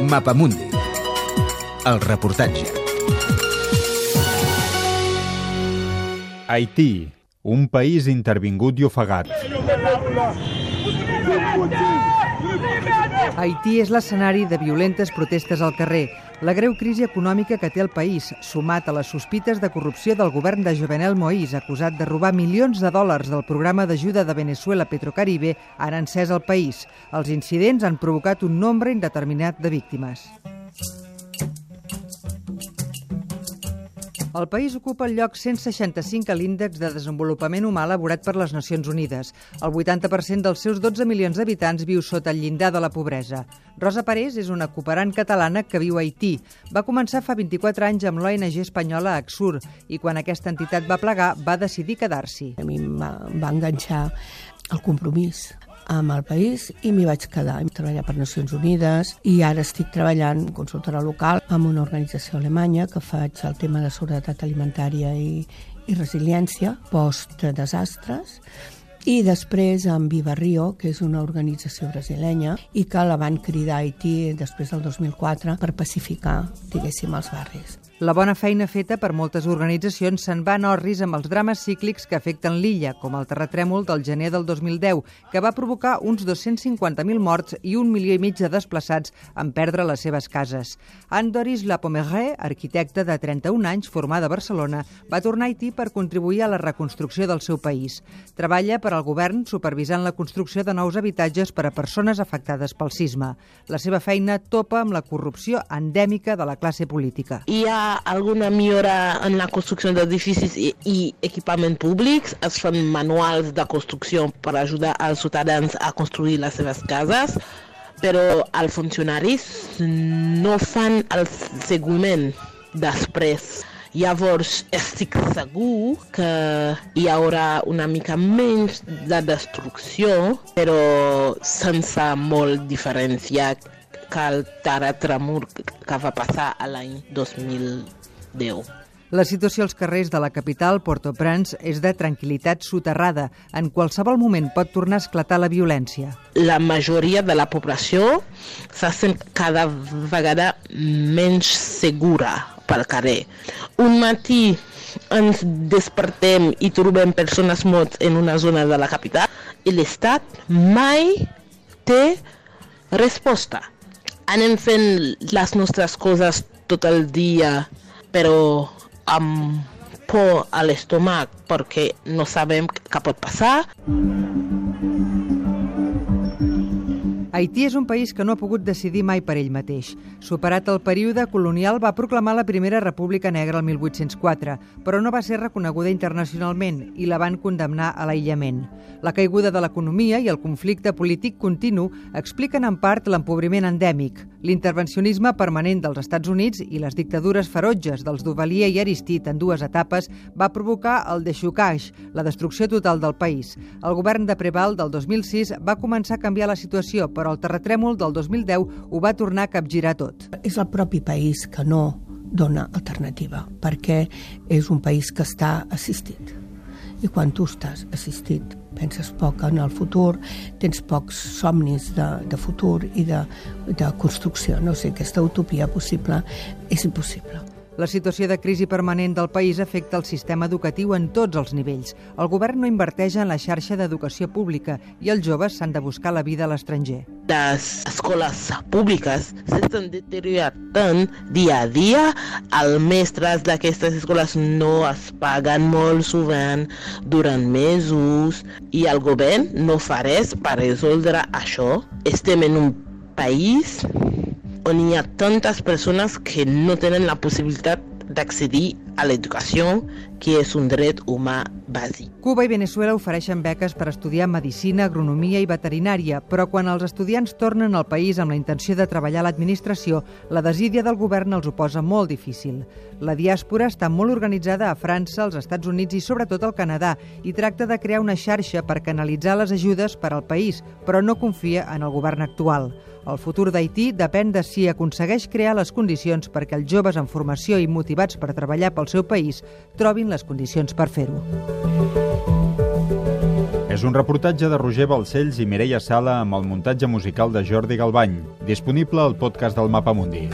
Mapamundi. El reportatge. Haití, un país intervingut i ofegat. Haití és l'escenari de violentes protestes al carrer. La greu crisi econòmica que té el país, sumat a les sospites de corrupció del govern de Jovenel Moïse, acusat de robar milions de dòlars del programa d'ajuda de Venezuela Petrocaribe, han encès el país. Els incidents han provocat un nombre indeterminat de víctimes. El país ocupa el lloc 165 a l'índex de desenvolupament humà elaborat per les Nacions Unides. El 80% dels seus 12 milions d'habitants viu sota el llindar de la pobresa. Rosa Parés és una cooperant catalana que viu a Haití. Va començar fa 24 anys amb l'ONG espanyola Axur i quan aquesta entitat va plegar va decidir quedar-s'hi. A mi em va, va enganxar el compromís amb el país i m'hi vaig quedar. Hem treballat per Nacions Unides i ara estic treballant consultora local amb una organització alemanya que faig el tema de seguretat alimentària i, i resiliència post-desastres i després amb Viva Rio, que és una organització brasilenya i que la van cridar a Haití després del 2004 per pacificar, diguéssim, els barris. La bona feina feta per moltes organitzacions se'n va en orris amb els drames cíclics que afecten l'illa, com el terratrèmol del gener del 2010, que va provocar uns 250.000 morts i un milió i mig de desplaçats en perdre les seves cases. Anne Doris Lapomeré, arquitecta de 31 anys, formada a Barcelona, va tornar a Haití per contribuir a la reconstrucció del seu país. Treballa per al govern supervisant la construcció de nous habitatges per a persones afectades pel sisme. La seva feina topa amb la corrupció endèmica de la classe política. Hi ha alguna millora en la construcció d'edificis i, i equipaments públics, es fan manuals de construcció per ajudar els ciutadans a construir les seves cases, però els funcionaris no fan el seguiment després. Llavors estic segur que hi haurà una mica menys de destrucció, però sense molt diferència que el terratrèmol que va passar a l'any 2010. La situació als carrers de la capital, Port-au-Prince, és de tranquil·litat soterrada. En qualsevol moment pot tornar a esclatar la violència. La majoria de la població se sent cada vegada menys segura pel carrer. Un matí ens despertem i trobem persones morts en una zona de la capital i l'Estat mai té resposta. Anem fent les nostres coses tot el dia, però amb por a l'estómac perquè no sabem què pot passar. Haití és un país que no ha pogut decidir mai per ell mateix. Superat el període colonial, va proclamar la primera república negra el 1804, però no va ser reconeguda internacionalment i la van condemnar a l'aïllament. La caiguda de l'economia i el conflicte polític continu expliquen en part l'empobriment endèmic, l'intervencionisme permanent dels Estats Units i les dictadures ferotges dels Duvalier i Aristide en dues etapes va provocar el deixocage, la destrucció total del país. El govern de Preval del 2006 va començar a canviar la situació, però el terratrèmol del 2010 ho va tornar a capgirar tot. És el propi país que no dona alternativa, perquè és un país que està assistit. I quan tu estàs assistit, penses poc en el futur, tens pocs somnis de, de futur i de, de construcció. No sé, aquesta utopia possible és impossible. La situació de crisi permanent del país afecta el sistema educatiu en tots els nivells. El govern no inverteix en la xarxa d'educació pública i els joves s'han de buscar la vida a l'estranger. Les escoles públiques s'estan deteriorant dia a dia. Els mestres d'aquestes escoles no es paguen molt sovint durant mesos i el govern no fa res per resoldre això. Estem en un país on hi ha tantes persones que no tenen la possibilitat d'accedir a l'educació, que és un dret humà bàsic. Cuba i Venezuela ofereixen beques per estudiar medicina, agronomia i veterinària, però quan els estudiants tornen al país amb la intenció de treballar a l'administració, la desídia del govern els ho posa molt difícil. La diàspora està molt organitzada a França, als Estats Units i sobretot al Canadà i tracta de crear una xarxa per canalitzar les ajudes per al país, però no confia en el govern actual. El futur d'Haití depèn de si aconsegueix crear les condicions perquè els joves en formació i motivats per treballar pel seu país trobin les condicions per fer-ho. És un reportatge de Roger Balcells i Mireia Sala amb el muntatge musical de Jordi Galbany, disponible al podcast del Mapa Mundi.